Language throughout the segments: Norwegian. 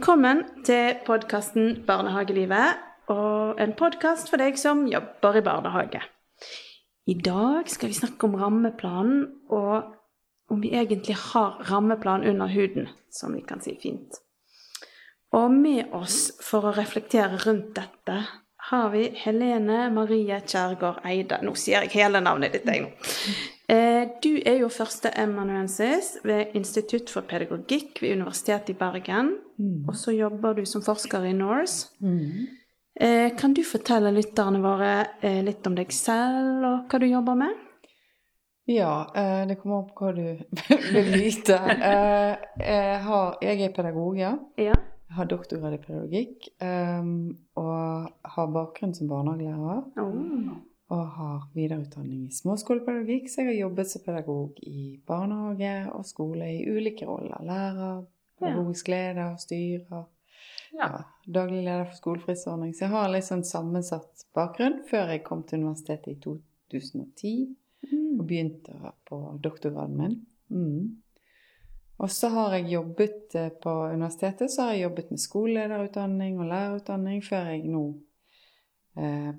Velkommen til podkasten Barnehagelivet, og en podkast for deg som jobber i barnehage. I dag skal vi snakke om rammeplanen, og om vi egentlig har rammeplan under huden, som vi kan si fint. Og med oss for å reflektere rundt dette har vi Helene Marie Kjærgaard Eide. Nå sier jeg hele navnet ditt, jeg nå. Eh, du er jo førsteamanuensis ved Institutt for pedagogikk ved Universitetet i Bergen. Mm. Og så jobber du som forsker i NORSE. Mm. Eh, Kan du fortelle lytterne våre eh, litt om deg selv og hva du jobber med? Ja, det kommer an på hva du vil vite. Jeg, har, jeg er pedagog, ja. Ja. Jeg har doktorgrad i pedagogikk. Og har bakgrunn som barnehagelærer. Oh. Og har videreutdanning i småskolepedagogikk, så jeg har jobbet som pedagog i barnehage og skole i ulike roller. Lærer, pedagogisk leder, styrer. Ja, daglig leder for skolefristordning. Så jeg har litt sånn sammensatt bakgrunn før jeg kom til universitetet i 2010 Mm. og begynte på doktorgraden min. Mm. Og så har jeg jobbet eh, på universitetet så har jeg jobbet med skolelederutdanning og lærerutdanning før jeg nå eh,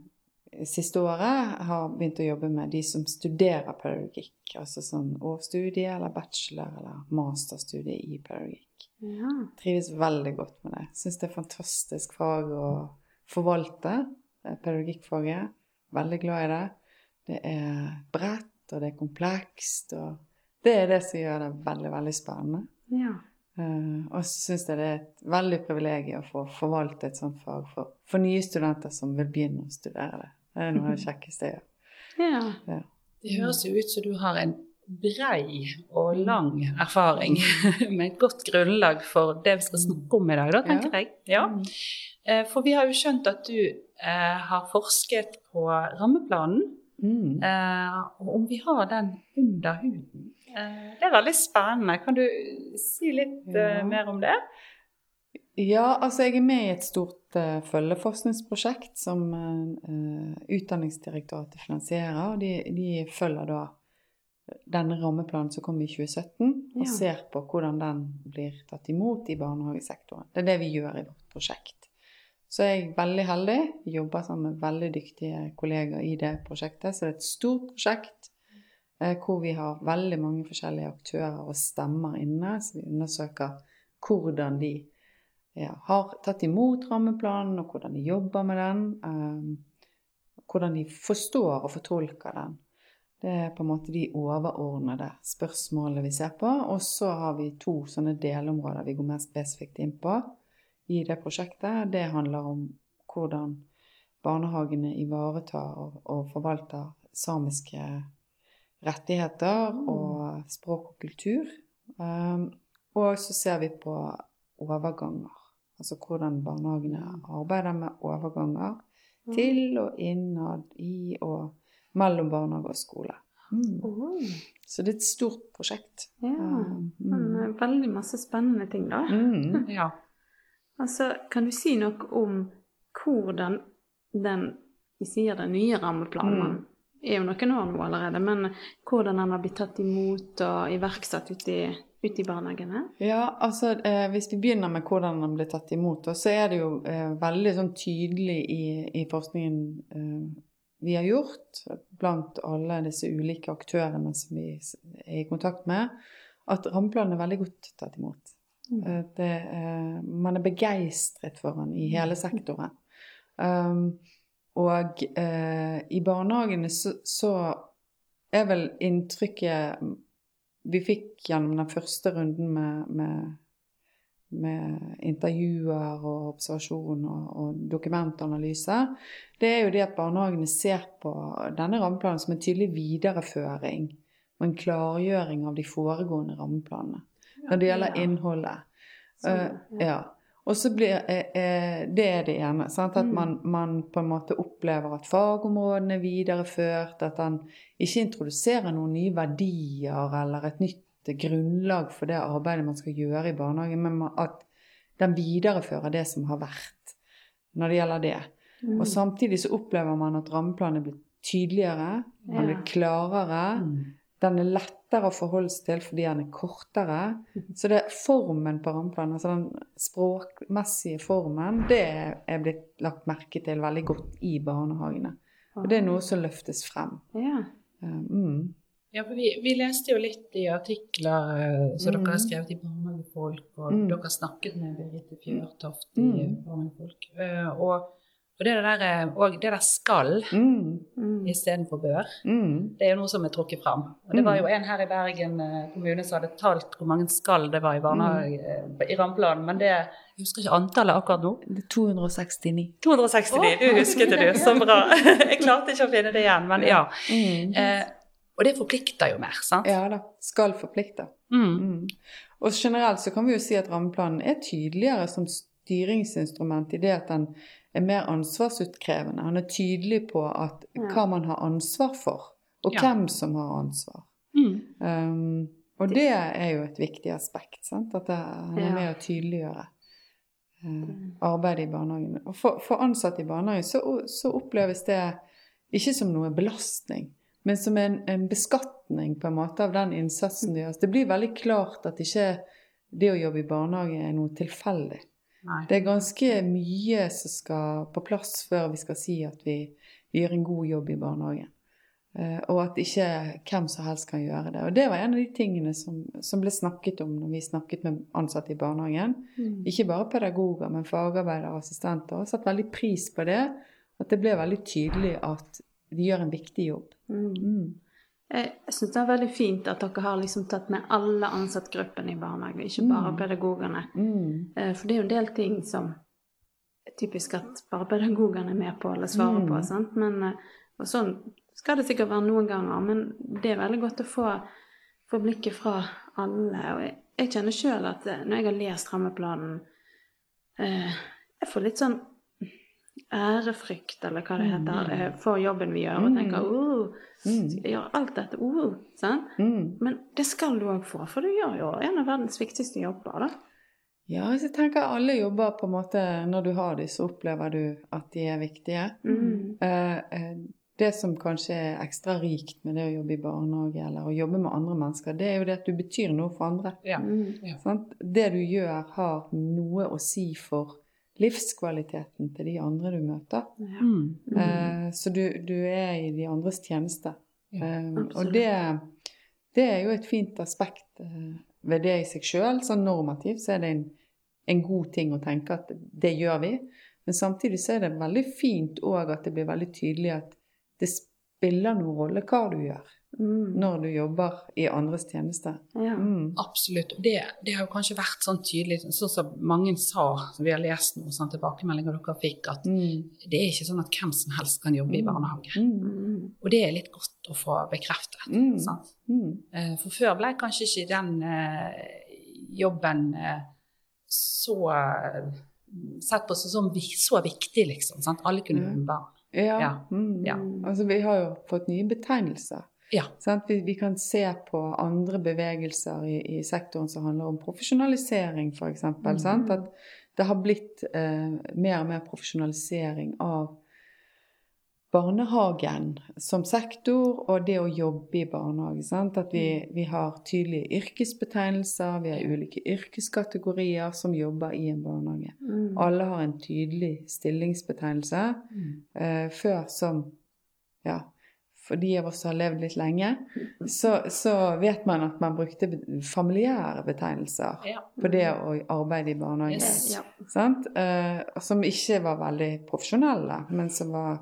siste året har begynt å jobbe med de som studerer pedagogikk. Altså sånn årsstudie eller bachelor eller masterstudie i pedagogikk. Ja. Trives veldig godt med det. Syns det er fantastisk fag å forvalte. Er pedagogikkfaget. Veldig glad i det. Det er bredt, og det er komplekst, og det er det som gjør det veldig, veldig spennende. ja. Uh, og så syns jeg det er et veldig privilegium å få forvalte et sånt fag for, for nye studenter som vil begynne å studere det. Det er noe av det kjekkeste jeg ja. Ja. Det høres jo ut som du har en brei og lang erfaring med et godt grunnlag for det vi skal snakke om i dag, da, tenker jeg. Ja. Eh, For vi har jo skjønt at du eh, har forsket på rammeplanen, Mm. eh, og om vi har den under huden. Eh, det er veldig spennende. Kan du si litt eh, Ja. mer om det? Ja, altså jeg er med i et stort uh, følgeforskningsprosjekt som uh, Utdanningsdirektoratet finansierer. og De, de følger da denne rammeplanen som kom i 2017, og Ja. ser på hvordan den blir tatt imot i barnehagesektoren. Det er det vi gjør i vårt prosjekt. Så jeg er veldig heldig, jobber sammen med veldig dyktige kolleger i det prosjektet. Så det er et stort prosjekt eh, hvor vi har veldig mange forskjellige aktører og stemmer inne. Så vi undersøker hvordan de har tatt imot rammeplanen, og hvordan de jobber med den. eh, hvordan de forstår og fortolker den. Det er på en måte de overordnede spørsmålene vi ser på. Og så har vi to sånne delområder vi går mer spesifikt inn på i det prosjektet. Det handler om hvordan barnehagene ivaretar og, forvalter samiske rettigheter og språk og kultur. Um, og så ser vi på overganger. Altså hvordan barnehagene arbeider med overganger til og innad i og mellom barnehage og skole. Mm. Oh. Så det er et stort prosjekt. ja. Um, Men mm. eh, veldig masse spennende ting, da. Mm. Ja. Altså, kan du si noe om hvordan den Vi sier den nye rammeplanen. Mm. er jo noen år nå allerede, men hvordan den har blitt tatt imot og iverksatt ute i, ute i barnehagene? Ja, altså eh, Hvis vi begynner med hvordan den blir tatt imot, så er det jo eh, veldig sånn tydelig i, i forskningen eh, vi har gjort blant alle disse ulike aktørene som vi er i kontakt med, at rammeplanen er veldig godt tatt imot. Mm. Eh, det, eh, man er begeistret for den i hele sektoren. Um, og eh, i barnehagene så, så er vel inntrykket vi fikk gjennom den første runden med, med, med intervjuer og observasjon og, og dokumentanalyse, det er jo det at barnehagene ser på denne rammeplanen som en tydelig videreføring og en klargjøring av de foregående rammeplanene når det gjelder innholdet. Eh, ja. Og så blir eh, eh, Det er det ene. Sant? At Mm. man, man på en måte opplever at fagområdene er videreført, at han ikke introduserer noen nye verdier eller et nytt grunnlag for det arbeidet man skal gjøre i barnehagen, men at den viderefører det som har vært når det gjelder det. Mm. Og samtidig så opplever man at rammeplanen er blitt tydeligere, er blitt klarere. Mm. Den er lettere å forholde seg til fordi den er kortere. Så det er formen på rampen, altså den språkmessige formen, det er blitt lagt merke til veldig godt i barnehagene. Og det er noe som løftes frem. Ja. Mm. Ja, for vi, vi, leste jo litt i artikler uh, som mm. dere har skrevet i Barnehagefolk, og mm. dere har snakket med Birgitte Fjørtoft i mm. Barnehagefolk. Uh, og og det der, eh, og det der skal mm. mm. istedenfor bør, mm. det er jo noe som er trukket fram. Og det var jo en her i Bergen eh, kommune som hadde talt hvor mange skal det var i barnehage mm. i rammeplanen, men det jeg husker ikke antallet akkurat nå. Det er 269. oh. Du husket det, du. Så bra. Jeg klarte ikke å finne det igjen, men ja. Mm. Eh, og det forplikter jo mer, sant? Ja da. Skal forplikte. Mm. Og generelt så kan vi jo si at rammeplanen er tydeligere som styringsinstrument i det at den er mer ansvarsutkrevende. Han er tydelig på at, hva man har ansvar for, og ja. hvem som har ansvar. Mm. Um, og det er jo et viktig aspekt. Sant? At han er med å tydeliggjøre uh, arbeidet i barnehagen. Og for, for ansatte i barnehagen så, så, oppleves det ikke som noe belastning, men som en, en, beskatning på en måte av den innsatsen de gjør. Det blir veldig klart at ikke det å jobbe i barnehage er noe tilfeldig. Nei. Det er ganske mye som skal på plass før vi skal si at vi, vi gjør en god jobb i barnehagen. Uh, og at ikke hvem som helst kan gjøre det. Og det var en av de tingene som, som ble snakket om når vi snakket med ansatte i barnehagen. Mm. Ikke bare pedagoger, men fagarbeidere og assistenter. Og satt veldig pris på det. At det ble veldig tydelig at de gjør en viktig jobb. Mm. Mm. Jeg, jeg syns det er veldig fint at dere har liksom tatt med alle ansattgruppene i barnehage, ikke bare mm. pedagogene. Mm. Eh, for det er jo en del ting som er typisk at bare pedagogene er med på eller svarer mm. på. Sant? Men, eh, og sånn skal det sikkert være noen ganger, men det er veldig godt å få, få blikket fra alle. Og jeg, jeg kjenner sjøl at eh, når jeg har lest rammeplanen eh, Jeg får litt sånn ærefrykt, eller hva det heter, mm. for jobben vi gjør, og tenker oh, mm. gjør alt dette, oh, sant? Mm. Men det skal du òg få, for du gjør jo en av verdens viktigste jobber, da. Ja, jeg tenker alle jobber på en måte Når du har dem, så opplever du at de er viktige. Mm. Eh, eh, det som kanskje er ekstra rikt med det å jobbe i barnehage eller å jobbe med andre mennesker, det er jo det at du betyr noe for andre. Ja. Mm. Ja. Det du gjør, har noe å si for livskvaliteten til de andre du møter. Ja. Mm. Eh, så du, du, er i de andres tjeneste. Ja, eh, og det, det, er jo et fint aspekt eh, ved det i seg sjøl. Sånn normativt så er det en, en, god ting å tenke at det gjør vi. Men samtidig så er det veldig fint òg at det blir veldig tydelig at det spiller noen rolle hva du gjør. Mm. når du jobber i andres tjeneste. Ja. Mm. Absolutt. Og det, det, har jo kanskje vært sånn tydelig, sånn som mange sa, som vi har lest noen sånn tilbakemeldinger dere fikk, at mm. det er ikke sånn at hvem som helst kan jobbe i mm. barnehage. Mm. Og det er litt godt å få bekreftet. Sant? Eh, for før ble kanskje ikke den eh, jobben eh, så sett på som så viktig, liksom. Sant? Alle kunne jobbe med barn. Ja. ja. ja. Altså, vi har jo fått nye betegnelser. Ja. Vi, vi, kan se på andre bevegelser i, i, sektoren som handler om profesjonalisering, f.eks. Mm. At det har blitt eh, mer og mer profesjonalisering av barnehagen som sektor og det å jobbe i barnehage. Sant? At vi, mm. vi, har tydelige yrkesbetegnelser, vi har ulike yrkeskategorier som jobber i en barnehage. Mm. Alle har en tydelig stillingsbetegnelse. Mm. Eh, før som ja, for de av oss som har levd litt lenge, så, så, vet man at man brukte familiære betegnelser ja. på det å arbeide i barnehage. Yes. Ja. Uh, som ikke var veldig profesjonelle, men som var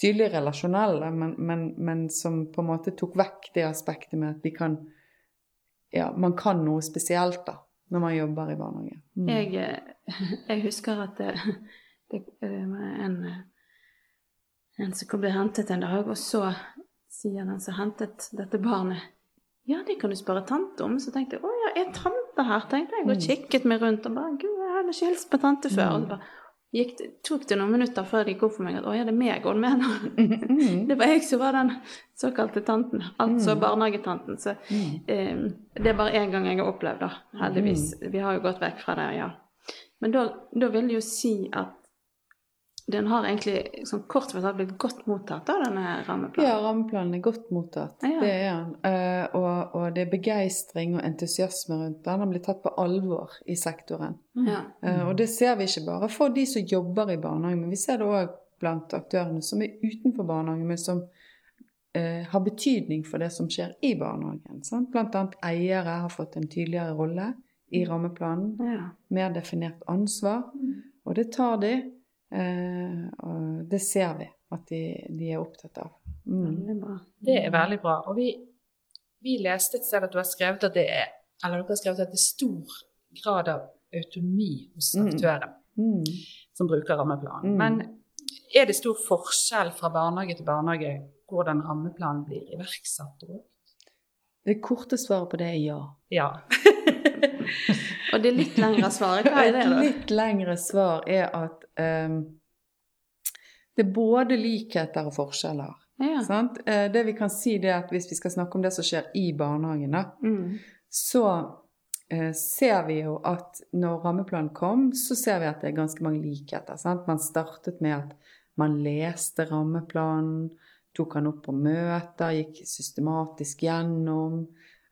tydelig relasjonelle, men, men, men, som på en måte tok vekk det aspektet med at vi kan Ja, man kan noe spesielt, da, når man jobber i barnehage. Mm. Jeg, eh, jeg, husker at det, det var en en som ble hentet en dag, og så sier den som hentet dette barnet Ja, det kan du spørre tante om. Så tenkte jeg å ja, er tante her? tenkte jeg, og mm. kikket meg rundt og bare Gud, jeg hadde ikke hilst på tante før. Og så bare gikk, tok det noen minutter før det gikk opp for meg at å ja, det er meg hun mener. Mm. det var jeg som var den såkalte tanten, altså mm. barnehagetanten. Så um, det er bare én gang jeg har opplevd det, heldigvis. Vi har jo gått vekk fra det, ja. Men da, da vil det jo si at den har egentlig sånn kort fortalt blitt godt mottatt, da, denne rammeplanen? Ja, rammeplanen er godt mottatt. Ja. Det er den. Uh, og, og det er begeistring og entusiasme rundt den. Den blir tatt på alvor i sektoren. Ja. Uh, og det ser vi ikke bare for de som jobber i barnehagen, men vi ser det òg blant aktørene som er utenfor barnehagen, men som uh, har betydning for det som skjer i barnehagen. Sant? Blant annet eiere har fått en tydeligere rolle i rammeplanen. ja. Mer definert ansvar. Og det tar de. Eh, og det ser vi at de, de er opptatt av. Mm. Det er veldig bra. Og vi, vi leste et sted at du har skrevet at det er eller dere har skrevet at det er stor grad av autonomi hos Mm. aktøren Mm. som bruker rammeplanen. Mm. Men er det stor forskjell fra barnehage til barnehage hvordan rammeplanen blir iverksatt? og brukt? Det korte svaret på det er ja. Ja. Og det litt lengre svaret, hva er det, Et litt lengre svar er at um, det er både likheter og forskjeller. Ja. Sant? Eh, det vi kan si det er at Hvis vi skal snakke om det som skjer i barnehagen, da, Mm. så eh, ser vi jo at når rammeplanen kom, så ser vi at det er ganske mange likheter. Sant? Man startet med at man leste rammeplanen, tok han opp på møter, gikk systematisk gjennom.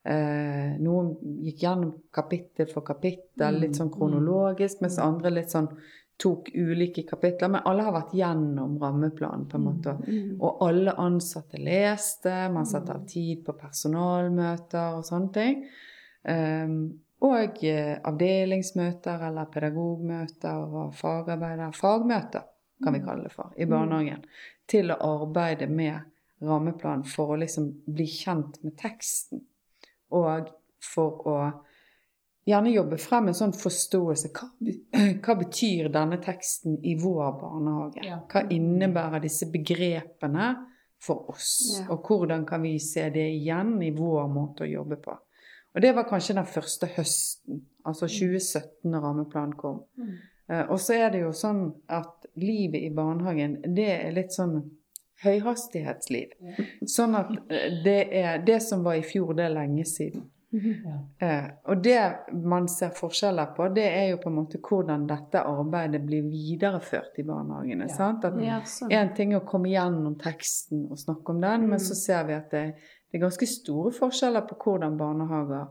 Eh, noen gikk gjennom kapittel for kapittel, litt sånn kronologisk, mens andre litt sånn tok ulike kapitler. Men alle har vært gjennom rammeplanen, på en måte. Mm. Og alle ansatte leste, man satte av tid på personalmøter og sånne ting. Um, og eh, avdelingsmøter eller pedagogmøter og fagarbeider, fagmøter kan vi kalle det for, i barnehagen. Til å arbeide med rammeplanen for å liksom bli kjent med teksten. Og for å gjerne jobbe frem en sånn forståelse. Hva, hva betyr denne teksten i vår barnehage? Ja. Hva innebærer disse begrepene for oss? Ja. Og hvordan kan vi se det igjen i vår måte å jobbe på? Og det var kanskje den første høsten, altså 2017 når rammeplanen kom. Mm. og så er det jo sånn at livet i barnehagen, det er litt sånn høyhastighetsliv. Sånn at eh, det er det som var i fjor, det er lenge siden. Ja. Eh, og det man ser forskjeller på, det er jo på en måte hvordan dette arbeidet blir videreført i barnehagene. Ja. sant? At Ja, sånn. en ting er å komme gjennom teksten og snakke om den, men Mm. så ser vi at det, det er ganske store forskjeller på hvordan barnehager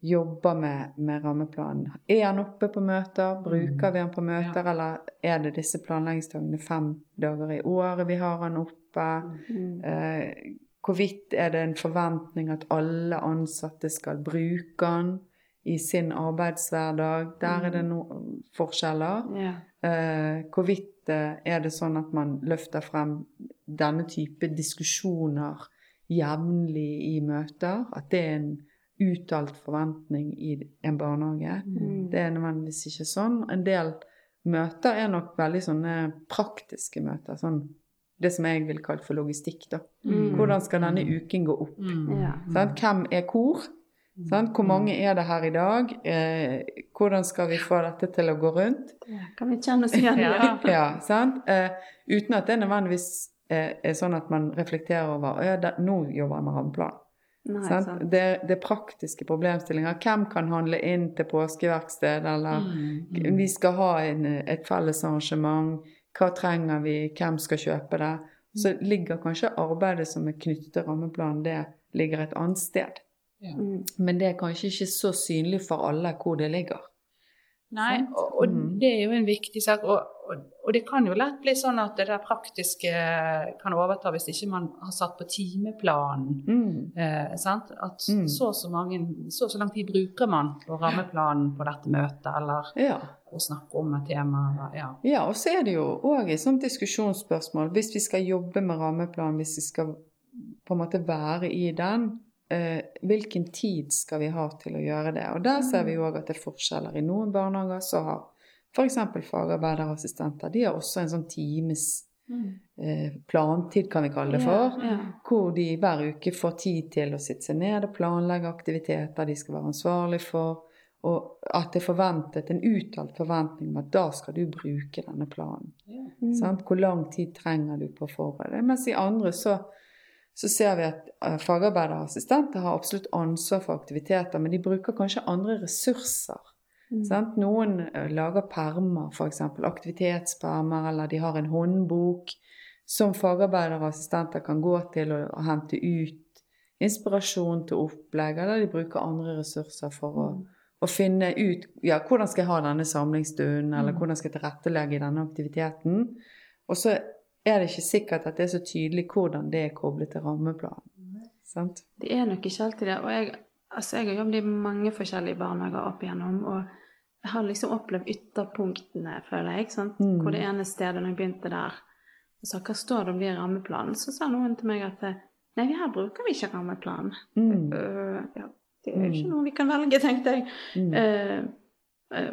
jobber med, med rammeplanen. Er han oppe på møter? Bruker vi han på møter? Eller er det disse planleggingsdagene fem dager i året vi har han oppe? Mm. Eh, hvorvidt er det en forventning at alle ansatte skal bruke han i sin arbeidshverdag? Der er det noen forskjeller. Ja. Eh, hvorvidt eh, er det sånn at man løfter frem denne type diskusjoner jevnlig i møter? At det er en uttalt forventning i en barnehage? Mm. Det er nødvendigvis ikke sånn. En del møter er nok veldig sånne praktiske møter. Sånn, det som jeg vil kalle for logistikk. da. Mm. Hvordan skal denne uken gå opp? Mm. Hvem er hvor? Sant? Hvor mange er det her i dag? Eh, hvordan skal vi få dette til å gå rundt? Ja, Kan vi kjenne oss igjen i? Ja. Ja, sant? Eh, uten at det nødvendigvis eh, er sånn at man reflekterer over ja, da, nå jobber jeg med rammeplan. Nei. Det, det er praktiske problemstillinger. Hvem kan handle inn til påskeverksted, eller Mm. vi skal ha en, et felles arrangement. Hva trenger vi? Hvem skal kjøpe det? Så ligger kanskje arbeidet som er knyttet til rammeplanen, det ligger et annet sted. Ja. Mm. Men det er kanskje ikke så synlig for alle hvor det ligger. Nei, og, og Mm. det er jo en viktig sak. Og, og, og det kan jo lett bli sånn at det der praktiske kan overta hvis ikke man har satt på timeplanen. Mm. Eh, sant? At Mm. så og så, mange, så så lang tid bruker man på rammeplanen på dette møtet, eller Ja. å snakke om et tema. Eller, ja. ja, og så er det jo òg et sånt diskusjonsspørsmål. Hvis vi skal jobbe med rammeplanen, hvis vi skal på en måte være i den, eh, hvilken tid skal vi ha til å gjøre det? Og der ser vi òg at det er forskjeller. I noen barnehager så har f.eks. fagarbeiderassistenter de har også en sånn times eh, plantid, kan vi kalle det for. Ja, ja. Hvor de hver uke får tid til å sitte seg ned og planlegge aktiviteter de skal være ansvarlig for. Og at det er forventet, en uttalt forventning om at da skal du bruke denne planen. Mm. Sant? Hvor lang tid trenger du på å forberede deg? Mens i andre så, så ser vi at eh, fagarbeiderassistenter har absolutt ansvar for aktiviteter, men de bruker kanskje andre ressurser Mm. Sant? Noen eh, lager permer, f.eks. aktivitetspermer, eller de har en håndbok som fagarbeidere og assistenter kan gå til og, og hente ut inspirasjon til opplegg, eller de bruker andre ressurser for å, å finne ut ja, hvordan skal jeg ha denne samlingsstunden, eller hvordan skal jeg tilrettelegge denne aktiviteten. Og så er det ikke sikkert at det er så tydelig hvordan det er koblet til rammeplanen. Sant? Det er nok ikke alltid det. Og jeg, altså jeg har jobbet i mange forskjellige barnehager opp igjennom, og jeg har liksom opplevd ytterpunktene, føler jeg. Sant? Mm. Hvor det ene stedet, når jeg begynte der, og sa hva står det om det i rammeplanen, så sa noen til meg at nei, her bruker vi ikke rammeplan. Mm. Uh, ja, det er jo ikke noe vi kan velge, tenkte jeg. Mm. Eh,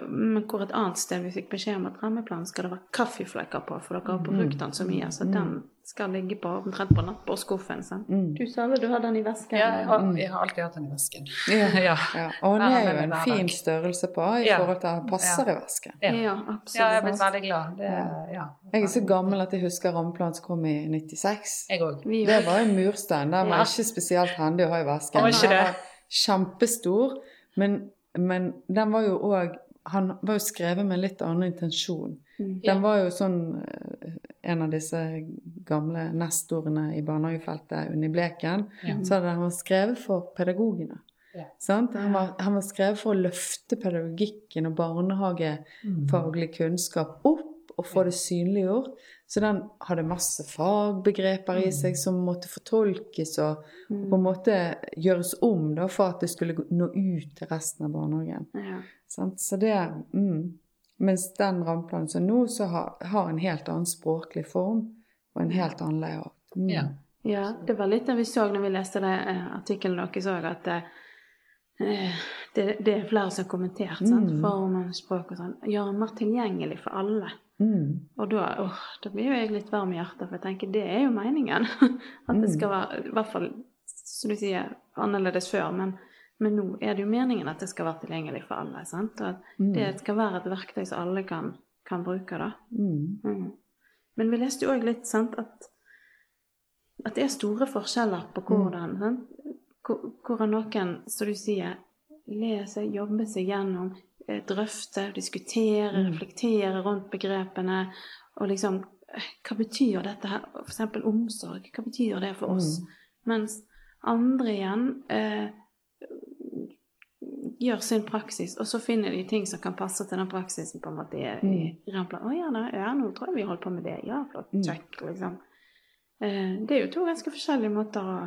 men hvor et annet sted vi fikk beskjed om at rammeplanen skal det være kaffeflekker på, for dere har brukt den så mye, så den skal ligge på omtrent på nattbordskuffen. Mm. Du sa vel du har den i vesken? Ja, jeg har, jeg har alltid hatt den i vesken. Ja. ja. Ja. Og den er jo en fin størrelse på i Ja. forhold til at den passer Ja. i vesken. Ja. absolutt. Ja, jeg er blitt veldig glad. Det, ja. Jeg er så gammel at jeg husker rammeplanen som kom i 96. Jeg òg. Det var en murstein. Den var Ja. ikke spesielt handig å ha i vesken. Den var kjempestor, men, men den var jo òg Han var jo skrevet med en litt annen intensjon. Mm. Den var jo sånn eh, En av disse gamle nestorene i barnehagefeltet, Unni Bleken, Ja. sa at han var skrevet for pedagogene. Ja. Sant? Han, var, han var skrevet for å løfte pedagogikken og barnehagefaglig kunnskap opp og få det synliggjort. Så den hadde masse fagbegreper i seg som måtte fortolkes og, og på en måte gjøres om da, for at det skulle nå ut til resten av barnehagen. Ja. Sant? Så det, mm. Mens den rammeplanen som nå, så har, har en helt annen språklig form og en helt annen layout. Mm. Ja. ja, det var litt det vi så når vi leste det eh, artikkelen deres òg, at eh, det, det er flere som har kommentert sant? Mm. form og språk og sånn. Gjøre den mer tilgjengelig for alle. Mm. Og da, åh, da blir jo jeg litt varm i hjertet, for jeg tenker det er jo meningen. At det skal være, i hvert fall som du sier, annerledes før, men, men nå er det jo meningen at det skal være tilgjengelig for alle. sant? Og at Mm. det skal være et verktøy som alle kan, kan bruke. da. Mm. Mm. Men vi leste jo òg litt sant, at, at det er store forskjeller på hvordan sant? Hvor- Hvordan noen, som du sier, leser, jobber seg gjennom, eh, drøfter, diskuterer, Mm. reflekterer rundt begrepene. Og liksom eh, Hva betyr dette her? Eksempel omsorg. Hva betyr det for oss? Mens andre igjen eh, gjør sin praksis, og så finner de ting som kan passe til den praksisen på en måte i, mm. Å ja, da, ja, nå tror jeg vi holder på med det. Ja, flott. Mm. Check, liksom. Eh, det er jo to ganske forskjellige måter å,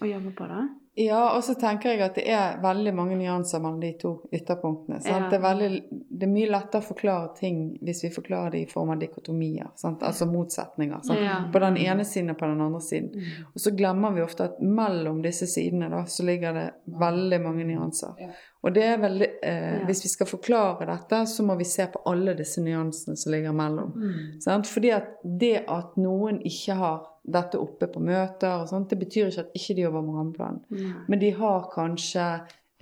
å jobbe på, da. Ja, og så tenker jeg at det er veldig mange nyanser mellom de to ytterpunktene. Ja. Det, er veldig, det er mye lettere å forklare ting hvis vi forklarer det i form av dikotomier, sant? altså motsetninger. Ja. På den ene siden og på den andre siden. Og så glemmer vi ofte at mellom disse sidene da, så ligger det veldig mange nyanser. Ja. Og det er veldig, eh, hvis vi skal forklare dette, så må vi se på alle disse nyansene som ligger mellom. Sant? Fordi at det at noen ikke har dette oppe på møter, og sånt, det betyr ikke at ikke de jobber med rammeplan. Men de har kanskje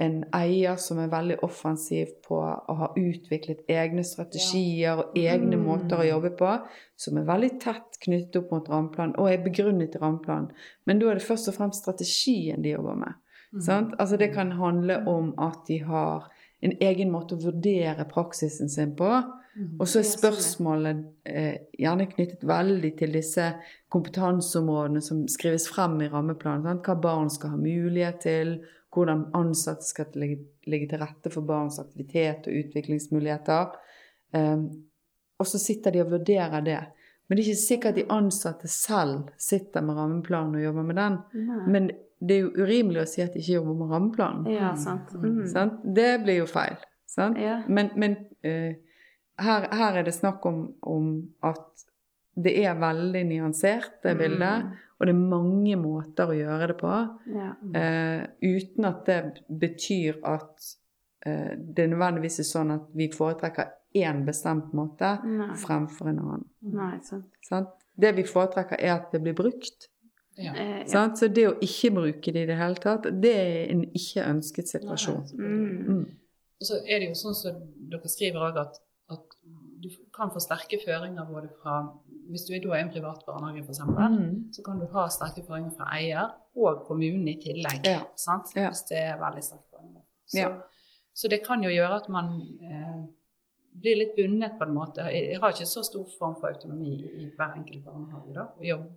en eier som er veldig offensiv på å ha utviklet egne strategier og egne måter å jobbe på, som er veldig tett knyttet opp mot rammeplan, og er begrunnet i rammeplan. Men da er det først og fremst strategien de jobber med. Sant? Altså det kan handle om at de har en egen måte å vurdere praksisen sin på. Og så er spørsmålet eh, gjerne knyttet veldig til disse kompetanseområdene som skrives frem i rammeplanen. Sant? Hva barn skal ha mulighet til, hvordan ansatte skal legge, legge til rette for barns aktivitet og utviklingsmuligheter. Eh, og så sitter de og vurderer det. Men det er ikke sikkert de ansatte selv sitter med rammeplanen og jobber med den. Nei. Men det er jo urimelig å si at de ikke jobber med rammeplanen. Ja, sant. Mm. Sant? Det blir jo feil. Sant? Ja. Men, men eh, her, her er det snakk om, om at det er veldig nyansert, det bildet. Og det er mange måter å gjøre det på. Ja. eh, uten at det betyr at eh, det nødvendigvis er sånn at vi foretrekker én bestemt måte Nei. fremfor en annen. Nei, sant. Sant? Det vi foretrekker, er at det blir brukt. Ja. Eh, ja. Sant? Så det å ikke bruke det i det hele tatt, det er en ikke ønsket situasjon. Mm. Mm. Og så er det jo sånn som dere skriver òg, at, at du kan få sterke føringer både fra Hvis du er da en privat barnehage, f.eks., Mm. så kan du ha sterke føringer fra eier og kommunen i tillegg. Ja. Sant? Ja. Hvis det er veldig føringer. Så, Ja. Så det kan jo gjøre at man eh, blir litt bundet på en måte. Jeg har ikke så stor form for autonomi i hver enkelt barnehage. da, å jobbe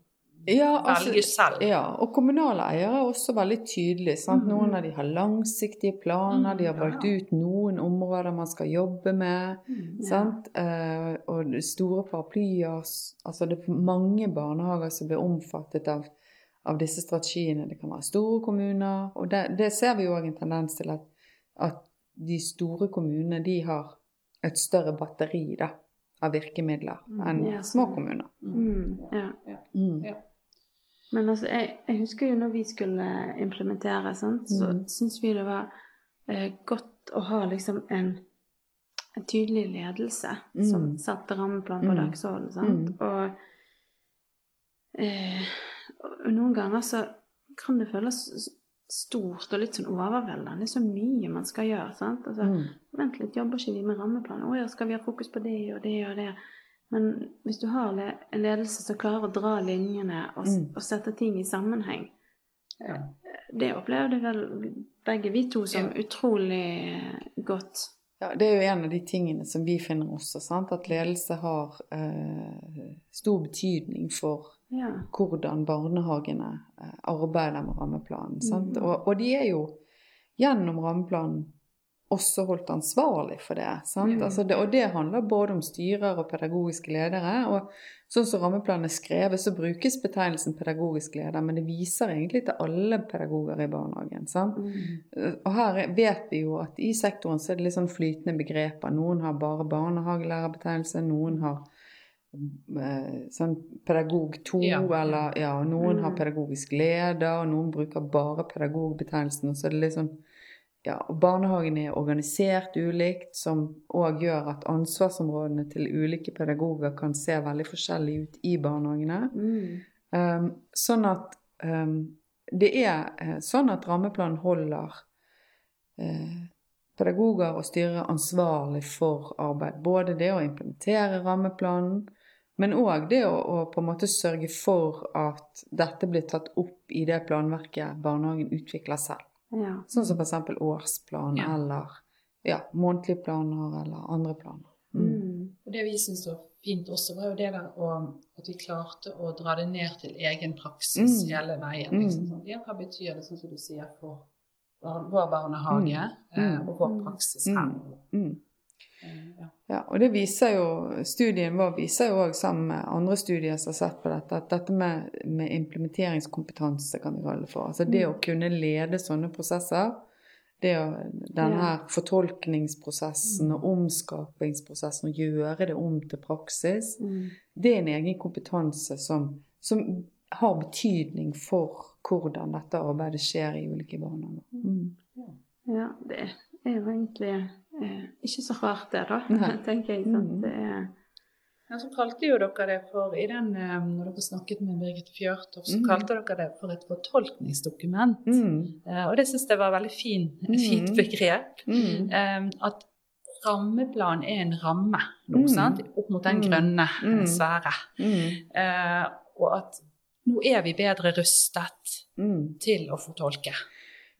Ja, altså, velge selv. ja, og kommunale eiere er også veldig tydelige. Sant? Mhm. Noen av de har langsiktige planer, de har Mm, valgt ja. ut noen områder man skal jobbe med. Mm. Sant? Eh, og store paraplyer Altså det er mange barnehager som blir omfattet av, av disse strategiene. Det kan være store kommuner. Og det, det ser vi jo òg en tendens til at, at de store kommunene de har et større batteri da, av virkemidler Mm, enn ja, små kommuner. Mm, ja. Mm. Ja. Men altså, jeg, jeg husker jo når vi skulle implementere, sant, så Mm. syns vi det var eh, godt å ha liksom en, en tydelig ledelse som Mm. satte rammeplan på Mm. dagsordenen. Sant? Mm. Og, eh, og noen ganger så kan det føles stort og litt sånn overveldende. Det er så mye man skal gjøre. sant? Altså, Mm. Vent litt, jobber ikke vi med rammeplan? Å ja, skal vi ha fokus på det og det og det? Men hvis du har en ledelse som klarer å dra linjene og, Mm. og sette ting i sammenheng Ja. Det opplevde vel begge vi to som Ja. utrolig godt. Ja, det er jo en av de tingene som vi finner også, sant? at ledelse har eh, stor betydning for Ja. hvordan barnehagene eh, arbeider med rammeplanen. Mhm. Og, og de er jo gjennom rammeplanen også holdt ansvarlig for det. Sant? Mhm. Altså det. Og det handler både om styrer og pedagogiske ledere. Og sånn som rammeplanen er skrevet, så brukes betegnelsen pedagogisk leder, men det viser egentlig til alle pedagoger i barnehagen. Sant? Mm. Og her er- vet vi jo at i sektoren så er det litt sånn flytende begreper. Noen har bare barnehagelærerbetegnelse, noen har eh, sånn pedagog 2, Ja. eller ja, noen har Mm. pedagogisk leder, og noen bruker bare pedagogbetegnelsen. Og så er det litt sånn ja, Barnehagen er organisert ulikt, som òg gjør at ansvarsområdene til ulike pedagoger kan se veldig forskjellig ut i barnehagene. Mm. Um, sånn at um, det er eh, sånn at rammeplanen holder eh, pedagoger og styrer ansvarlig for arbeid. Både det å implementere rammeplanen, men òg det å, å på en måte sørge for at dette blir tatt opp i det planverket barnehagen utvikler selv. Ja. Sånn som f.eks. årsplan Ja. eller ja, månedlige planer eller andre planer. Mm. Mm. Og det vi syns var fint også, var jo det der å, at vi klarte å dra det ned til egen praksis Mm. hele veien. Mm. Liksom. sånn. Ja, hva betyr det, sånn som du sier, for vår barnehage Mm. eh, Mm. og vår praksis her? Mm. Eh, ja. Ja, og det viser jo, Studien vår viser jo òg sammen med andre studier som har sett på dette, at dette med, med implementeringskompetanse, kan vi kalle det for. Altså det å kunne lede sånne prosesser, det å, denne her fortolkningsprosessen og omskapingsprosessen, og gjøre det om til praksis, Mm. det er en egen kompetanse som, som har betydning for hvordan dette arbeidet skjer i ulike barnehager. Mm. Ja, det er jo egentlig ikke så rart det, da, Nei. tenker jeg. Sant? Mm. Det er Ja, så kalte jo dere det for, i den, eh, når dere snakket med Birgit Fjørtoft, så Mm. kalte dere det for et fortolkningsdokument. Mm. Eh, og det syns jeg var veldig fin, Mm. fint begrep. Mm. Eh, at rammeplan er en ramme noe, Mm. sant? opp mot den grønne eh, Mm. sfære. Mm. Eh, og at nå er vi bedre rustet Mm. til å fortolke.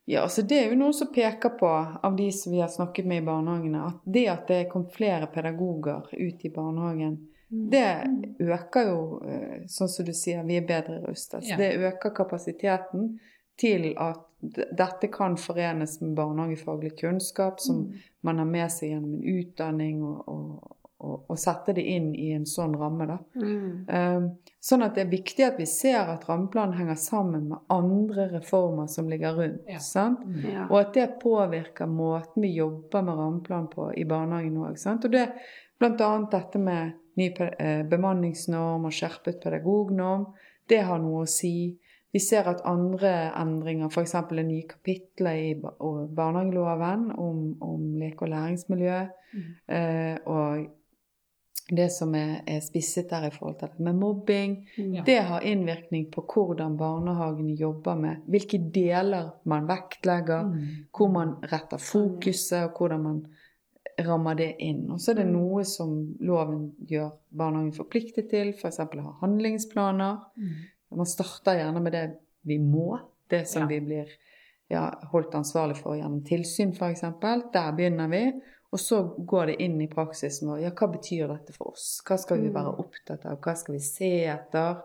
Ja, altså Det er jo noen som peker på, av de som vi har snakket med i barnehagene, at det at det kom flere pedagoger ut i barnehagen, Mm. det øker jo, eh, sånn som du sier, vi er bedre rustet. Så Ja. Det øker kapasiteten til at dette kan forenes med barnehagefaglig kunnskap som Mm. man har med seg gjennom en utdanning, og, og, og sette det inn i en sånn ramme. da. Mm. Um, Sånn at det er viktig at vi ser at rammeplanen henger sammen med andre reformer som ligger rundt. Ja. sant? Ja. Og at det påvirker måten vi jobber med rammeplan på i barnehagen òg. Og det bl.a. dette med ny eh, bemanningsnorm og skjerpet pedagognorm. Det har noe å si. Vi ser at andre endringer, f.eks. det nye kapitlet i ba- barnehageloven om, om leke- og læringsmiljø, Mm. eh, og det som er, er spisset der i forhold til det med mobbing, Ja. det har innvirkning på hvordan barnehagene jobber med hvilke deler man vektlegger, Mm. hvor man retter fokuset, og hvordan man rammer det inn. Og så er det Mm. noe som loven gjør barnehagen forpliktet til, f.eks. ha handlingsplaner. Mm. Man starter gjerne med det vi må, det som Ja. vi blir ja, holdt ansvarlig for gjennom tilsyn, f.eks. Der begynner vi. Og så går det inn i praksisen vår. Ja, hva betyr dette for oss? Hva skal vi være opptatt av? Hva skal vi se etter?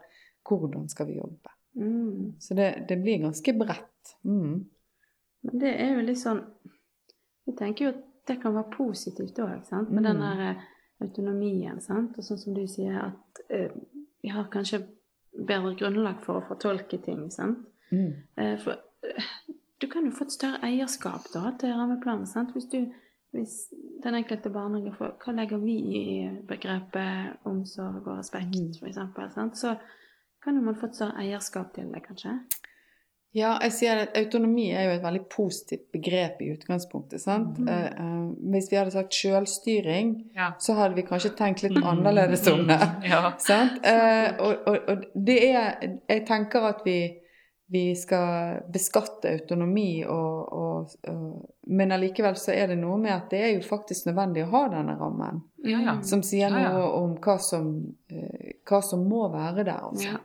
Hvordan skal vi jobbe? Mm. Så det, det blir ganske bredt. Mm. Men det er jo litt sånn Vi tenker jo at det kan være positivt òg, sant. Med den Mm. der eh, autonomien, sant. Og sånn som du sier, at eh, vi har kanskje bedre grunnlag for å fortolke ting, sant. Mm. Eh, for eh, du kan jo få et større eierskap da til rammeplanen, sant. Hvis du hvis den enkelte barnehage får Hva legger vi i begrepet omsorg og respekt, Mm. eksempel. Så kan jo man få et større eierskap til det, kanskje. Ja, jeg sier at autonomi er jo et veldig positivt begrep i utgangspunktet. sant? Mm. Eh, eh, hvis vi hadde sagt selvstyring, Ja. så hadde vi kanskje tenkt litt annerledes om det. Ja. Sant? Eh, og, og, og det er Jeg tenker at vi, vi skal beskatte autonomi, og, og, og, men allikevel så er det noe med at det er jo faktisk nødvendig å ha denne rammen. Ja, ja. Som sier Ja, ja. noe om hva som, eh, hva som må være der. Altså. Ja.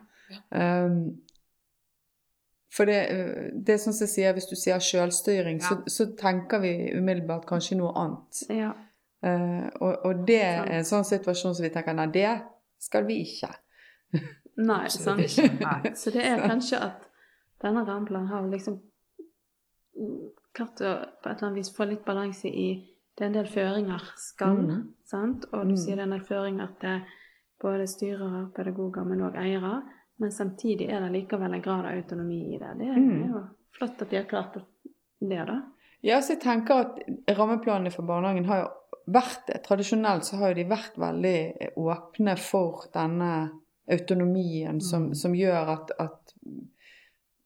Um, for det, det er sånn som jeg sier, hvis du sier selvstyring, så, så tenker vi umiddelbart kanskje noe annet. ja. Eh, og, og det er en sånn situasjon som vi tenker nei, det skal vi ikke. Nei, sant. Nei. Så det er kanskje at denne rammeplanen har liksom klart å på et eller annet vis få litt balanse i Det er en del føringer skal, Mm. sant? Og du Mm. sier det er en del føringer til både styrere, pedagoger, men òg eiere. Men samtidig er det likevel en grad av autonomi i det. Det er Mm. jo flott at de har klart det, da. Ja, så jeg tenker at rammeplanene for barnehagen har jo vært. Tradisjonelt så har jo de vært veldig åpne for denne autonomien som, Mm. som gjør at, at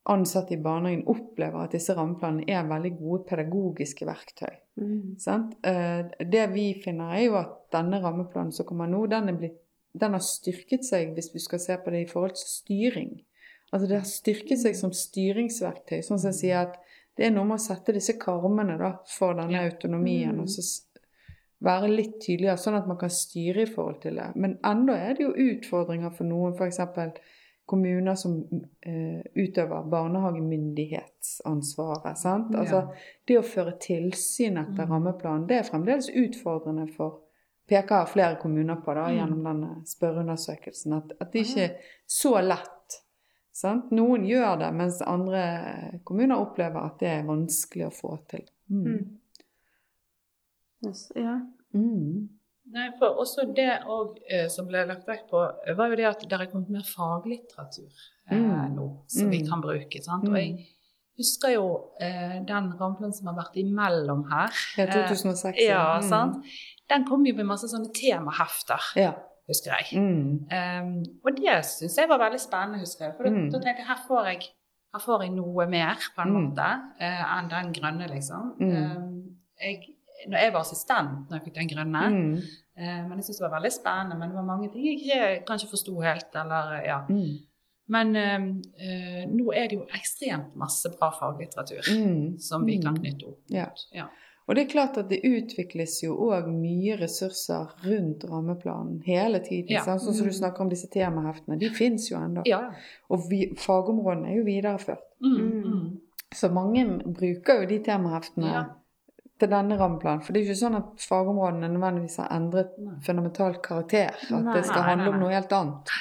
ansatte i barnehagen opplever at disse rammeplanene er veldig gode pedagogiske verktøy. Mm. Sant? Eh, Det vi finner, er jo at denne rammeplanen som kommer nå, den, blitt, den har styrket seg, hvis vi skal se på det i forhold til styring. Altså det har styrket seg som styringsverktøy. Sånn som jeg sier at det er noe med å sette disse karmene da, for denne autonomien, Mm. og så være litt tydeligere, sånn at man kan styre i forhold til det. Men enda er det jo utfordringer for noen, f.eks. kommuner som eh, utøver barnehagemyndighetsansvaret. Sant? Altså, det å føre tilsyn etter Mm. rammeplanen, det er fremdeles utfordrende for peker flere kommuner på da, Mm. gjennom denne spørreundersøkelsen. At, at det ikke er så lett. Sant? Noen gjør det, mens andre kommuner opplever at det er vanskelig å få til. Mm. Mm. Yes, ja. Mm. Nei, for også det og, eh, som ble lagt vekt på, eh, var jo det at det er kommet mer faglitteratur eh, Mm. nå, som vi Mm. kan bruke. Sant? Mm. Og jeg husker jo eh, den rammeplanen som har vært imellom her. Ja, Eh, 2006. ja, Mm. sant? Den kom jo med masse sånne temahefter, Ja. husker jeg. Mm. Um, og det syns jeg var veldig spennende, husker jeg. For da, Mm. da tenkte jeg her får jeg, her får jeg noe mer, på en Mm. måte, eh, enn den grønne, liksom. Mm. Um, jeg, når jeg var assistent når jeg fikk den grønne, Mm. eh, men jeg syntes det var veldig spennende. Men det var mange ting jeg kanskje forsto helt, eller ja. Mm. Men um, eh, nå er det jo ekstremt masse bra faglitteratur Mm. som vi kan Mm. knytte opp. Ja. Ja. Og det er klart at det utvikles jo òg mye ressurser rundt rammeplanen hele tiden. Ja. Sånn som du snakker om disse temaheftene. De fins jo ennå. ja. Og vi, fagområdene er jo videreført. Mm, mm. Så mange bruker jo de temaheftene Ja. Til denne rammeplanen. For det er jo ikke sånn at fagområdene nødvendigvis har endret Nei. fundamentalt karakter. At Nei. det skal handle nei, om noe helt annet.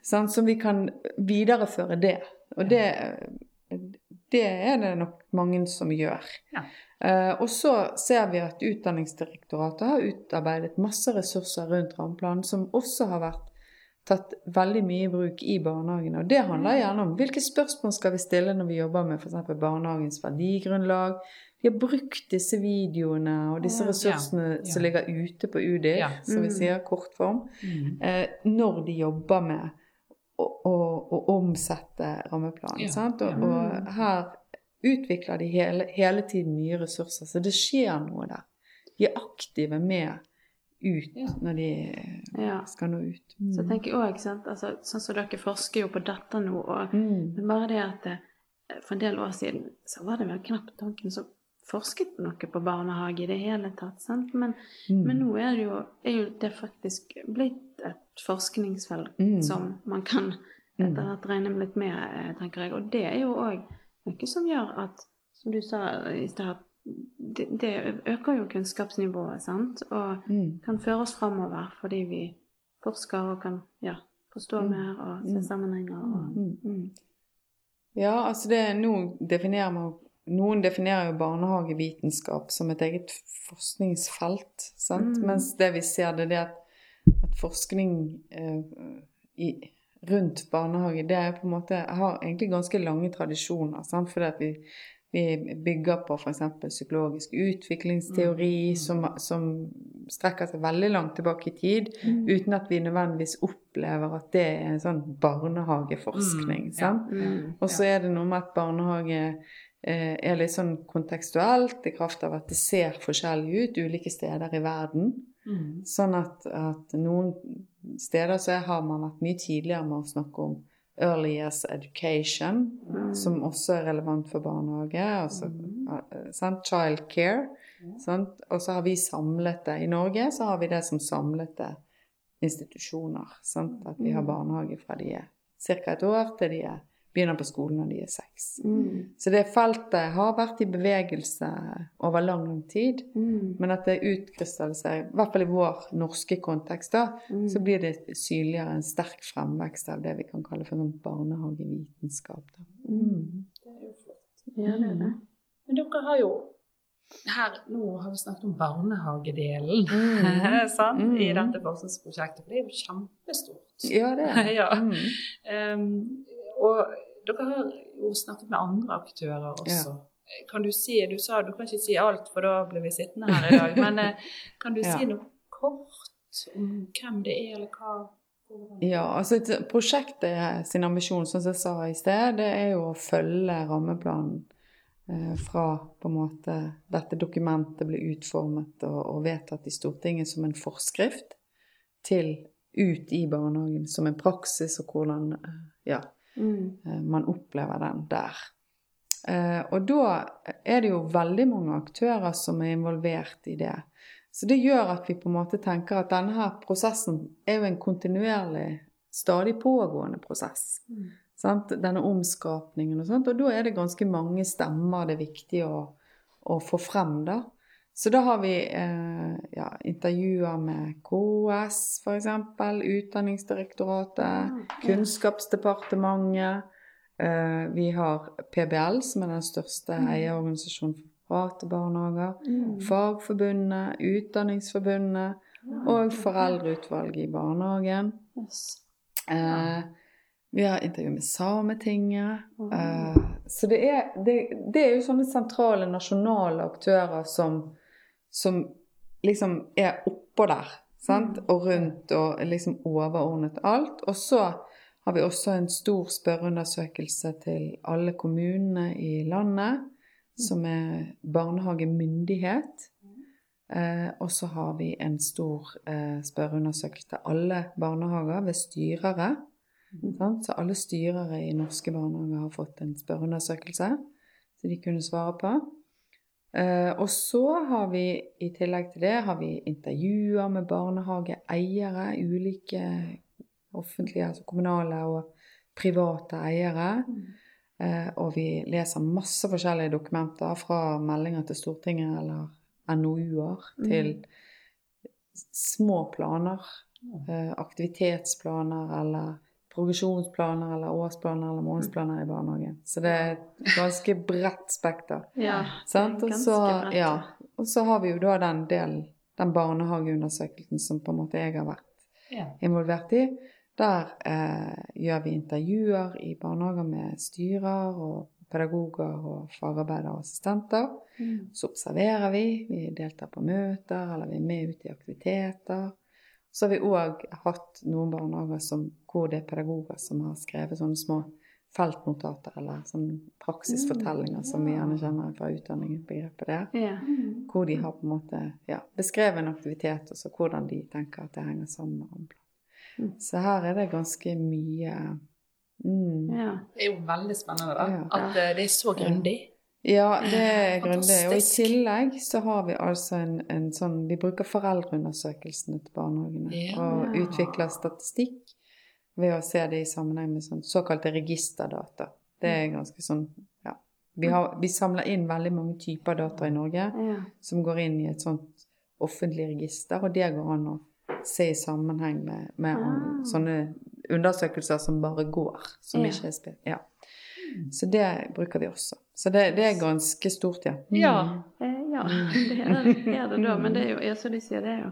sånn som Så vi kan videreføre det. Og det, det er det nok mange som gjør. Ja. Uh, og så ser vi at Utdanningsdirektoratet har utarbeidet masse ressurser rundt rammeplanen, som også har vært tatt veldig mye i bruk i barnehagene. Og det handler gjerne om hvilke spørsmål skal vi stille når vi jobber med f.eks. barnehagens verdigrunnlag. Har brukt disse videoene og disse ressursene Ja. som ligger ute på UDI, Ja. som vi Mm. sier kortform Mm. eh, når de jobber med å, å, å omsette rammeplanen. Ja, Sant? Og, og her utvikler de hele, hele tiden nye ressurser, så det skjer noe der. De er aktive med ut når de skal nå ut. Så jeg tenker også, sant, altså, sånn som dere forsker jo på dette nå, og mm. men bare det at eh, for en del år siden så var det vel knapt tanken som forsket noe på barnehage i det hele tatt. Men, Mm. men nå er det jo, er jo det faktisk blitt et forskningsfelt Mm. som man kan etter hvert regne litt med, eh, tenker jeg. Og det er jo òg noe som gjør at som du sa i stad, det, det øker jo kunnskapsnivået, sant? Og Mm. kan føre oss framover fordi vi forsker og kan ja, forstå Mm. mer og se Mm. sammenhenger. Og, Mm. mm. Ja, altså det, nå definerer man, Noen definerer jo barnehagevitenskap som et eget forskningsfelt. Sant? Mm. Mens det vi ser, det er at, at forskning eh, i, rundt barnehage det er på en måte, har egentlig ganske lange tradisjoner. Sant? Fordi at vi, vi bygger på f.eks. psykologisk utviklingsteori Mm. som, som strekker seg veldig langt tilbake i tid, Mm. uten at vi nødvendigvis opplever at det er en sånn barnehageforskning. Mm, ja. Mm. Og så er det noe med at barnehage eh, er litt sånn kontekstuelt i kraft av at det ser forskjellig ut ulike steder i verden. Mm. Sånn at, at noen steder så har man vært mye tidligere med å snakke om early years education, Mm. som også er relevant for barnehage. Altså, mm. sant? Child care. Sant? Og så har vi samlet det. I Norge så har vi det som samlete institusjoner. Sant? At vi har barnehage fra de er ca. et år til de er, begynner på skolen når de er seks. Mm. Så det feltet har vært i bevegelse over lang, tid. Mm. Men at det utkrystalliserer, i hvert fall i vår norske kontekst, da, Mm. så blir det synligere en sterk fremvekst av det vi kan kalle for en barnehagevitenskap. Da. Mm. Det er jo flott. Ja, det er det. Men dere har jo her, Nå har vi snakket om barnehagedelen Mm. sant? Mm. i dette forskningsprosjektet, for det er jo kjempestort. Ja, det er Ja. Mm. Um, og dere har jo snakket med andre aktører også. Kan du si, du sa du kan ikke si alt, for da blir vi sittende her i dag. Men eh, kan du Ja. si noe kort om hvem det er, eller hva? Ja, altså prosjektet sin ambisjon, som jeg sa i sted, det er jo å følge rammeplanen eh, fra på en måte dette dokumentet ble utformet og, og vedtatt i Stortinget som en forskrift til ut i barnehagen som en praksis, og hvordan eh, ja, Mm. eh, man opplever den der. Eh, og da er det jo veldig mange aktører som er involvert i det. Så det gjør at vi på en måte tenker at denne her prosessen er jo en kontinuerlig, stadig pågående prosess. Mm. Sant? Denne omskapningen og sånt. Og da er det ganske mange stemmer det er viktig å, å få frem, da. Så da har vi eh, ja, intervjuer med KS, f.eks., Utdanningsdirektoratet, Kunnskapsdepartementet. Eh, vi har PBL, som er den største eierorganisasjonen for private barnehager. Mm. Fagforbundet, Utdanningsforbundet og Foreldreutvalget i barnehagen. Yes. Eh, vi har intervju med Sametinget. Eh, så det er, det, det er jo sånne sentrale nasjonale aktører som, som liksom er oppå der. Sant? Og rundt og liksom overordnet alt. Og så har vi også en stor spørreundersøkelse til alle kommunene i landet, som er barnehagemyndighet. Eh, og så har vi en stor eh, spørreundersøkelse til alle barnehager ved styrere. Sant? Så alle styrere i norske barnehager har fått en spørreundersøkelse som de kunne svare på. Eh, og så har vi i tillegg til det har vi intervjuer med barnehageeiere, ulike offentlige, altså kommunale og private eiere. Mm. og vi leser masse forskjellige dokumenter, fra meldinger til Stortinget eller NOU-er til små planer. Eh, aktivitetsplaner eller progresjonsplaner eller årsplaner eller månedsplaner i barnehagen. Så det er et ganske bredt spekter. Ja. Sant? Og så, ja, og så har vi jo da den delen, den barnehageundersøkelsen som på en måte jeg har vært Ja. involvert i. Der eh, gjør vi intervjuer i barnehager med styrer og pedagoger og fagarbeidere og assistenter. Mm. Så observerer vi, vi deltar på møter, eller vi er med ut i aktiviteter. Så har vi òg hatt noen barnehager som, hvor det er pedagoger som har skrevet sånne små feltnotater, eller sånne praksisfortellinger, som vi gjerne kjenner fra utdanningen, begrepet der. Ja. Hvor de har på en måte ja, beskrevet en aktivitet, og så hvordan de tenker at det henger sammen med andre. Mm. Så her er det ganske mye mm. ja. Det er jo veldig spennende da, Ja. at eh, det er så grundig. Ja, det er grundig. Og i tillegg så har vi altså en, en sånn Vi bruker foreldreundersøkelsene til barnehagene Ja. og utvikler statistikk ved å se det i sammenheng med sånn såkalte registerdata. Det er ganske sånn ja, Vi, har, vi samler inn veldig mange typer data i Norge Ja. som går inn i et sånt offentlig register, og det går an å se i sammenheng med, med ja. sånne undersøkelser som bare går, som ikke er spilt. Ja. Så det bruker vi også. Så det, det er ganske stort, ja. Mm. Ja. Eh, ja, det er, er det da. Men det er jo, ja, som de sier, det er jo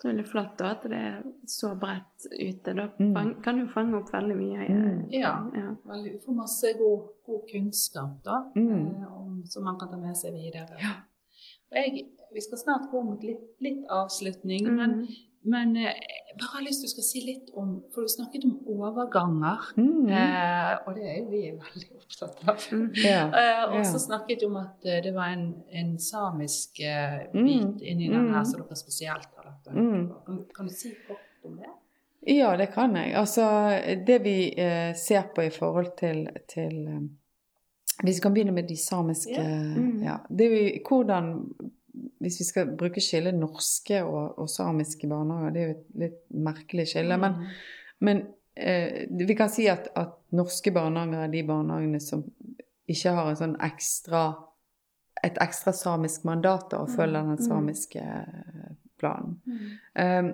utrolig flott da, at det er så bredt ute. Da Mm. fang, kan du fange opp veldig mye. eh, Mm. Ja. ja. Veldig, vi får masse god, god kunnskap da, Mm. eh, om, som man kan ta med seg videre. Og jeg, vi skal snart gå mot litt, litt avslutning, Mm. men eh, jeg bare har lyst til å si litt om For du snakket om overganger, Mm. eh, og det er jo vi veldig opptatt av. Mm. ja. Eh, og Ja. så snakket du om at eh, det var en, en samisk eh, Mm. bit inni den Mm. her som dere spesielt har lagt Mm. Kan, kan du si kort om det? Ja, det kan jeg. Altså, det vi eh, ser på i forhold til, til Hvis vi kan begynne med de samiske Ja. Mm. ja. Det er jo hvordan Hvis vi skal bruke skillet norske og, og samiske barnehager, det er jo et litt merkelig skille. Men, Mm. men eh, vi kan si at, at norske barnehager er de barnehagene som ikke har en sånn ekstra et ekstra samisk mandat og følger den Mm. samiske eh, planen. Mm. Um,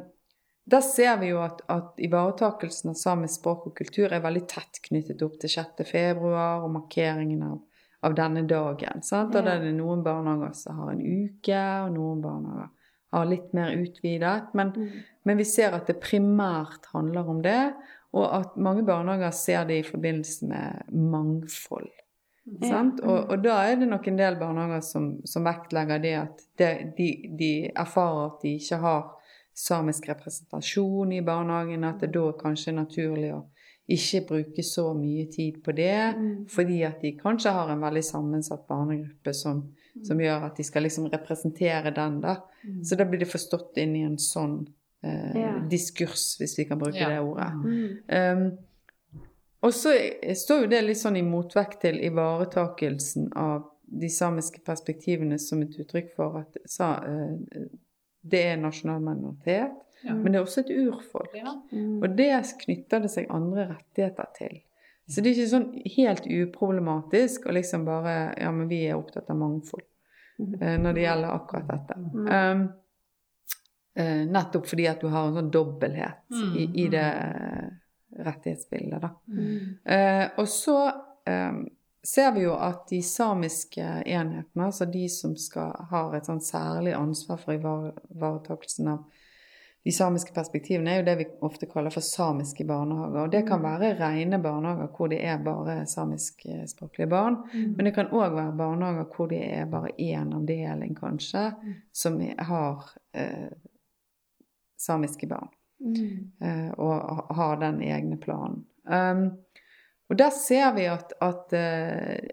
der ser vi jo at, at ivaretakelsen av samisk språk og kultur er veldig tett knyttet opp til 6. februar og markeringen av, av denne dagen. Sant? Og da er noen barnehager som har en uke, og noen barnehager har litt mer utvidet. Men, Mm. men vi ser at det primært handler om det, og at mange barnehager ser det i forbindelse med mangfold. Sant? Og, og da er det nok en del barnehager som, som vektlegger det at det, de, de erfarer at de ikke har samisk representasjon i barnehagen, at det da kanskje er naturlig å ikke bruke så mye tid på det, Mm. fordi at de kanskje har en veldig sammensatt barnegruppe som, som gjør at de skal liksom representere den, da. Så da blir det forstått inn i en sånn eh, Ja. diskurs, hvis vi kan bruke Ja. det ordet. Mm. Um, og så står jo det litt sånn i motvekt til ivaretakelsen av de samiske perspektivene som et uttrykk for at sa, eh, det er nasjonal minoritet, Ja. men det er også et urfolk. Ja. Mm. Og det knytter det seg andre rettigheter til. Så det er ikke sånn helt uproblematisk å liksom bare Ja, men vi er opptatt av mangfold Mhm. eh, når det gjelder akkurat dette. Mm. Um, eh, nettopp fordi at du har en sånn dobbelthet Mm, i, i mm. det eh, rettighetsbildet, da. Mm. Eh, og så um, ser vi jo at de samiske enhetene, altså de som skal, har et sånn særlig ansvar for ivar- ivaretakelsen av de samiske perspektivene, er jo det vi ofte kaller for samiske barnehager. Og det kan være rene barnehager hvor det er bare samiskspråklige barn. Mm. Men det kan òg være barnehager hvor det er bare én avdeling, kanskje, som er, har eh, samiske barn Mm. eh, og har den egne planen. Um, og der ser vi at, at eh,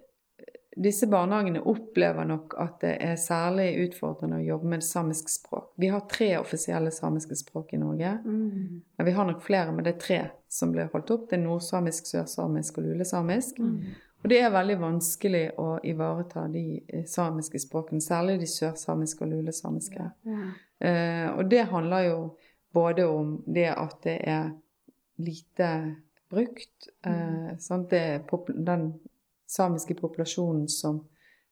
disse barnehagene opplever nok at det er særlig utfordrende å jobbe med samisk språk. Vi har tre offisielle samiske språk i Norge. Mm. Vi har nok flere, men det er tre som blir holdt opp. Det er nordsamisk, sørsamisk og lulesamisk. Mm. Og det er veldig vanskelig å ivareta de eh, samiske språkene, særlig de sørsamiske og lulesamiske. Ja. Eh, og det handler jo både om det at det er lite brukt. Eh, er den samiske populasjonen som,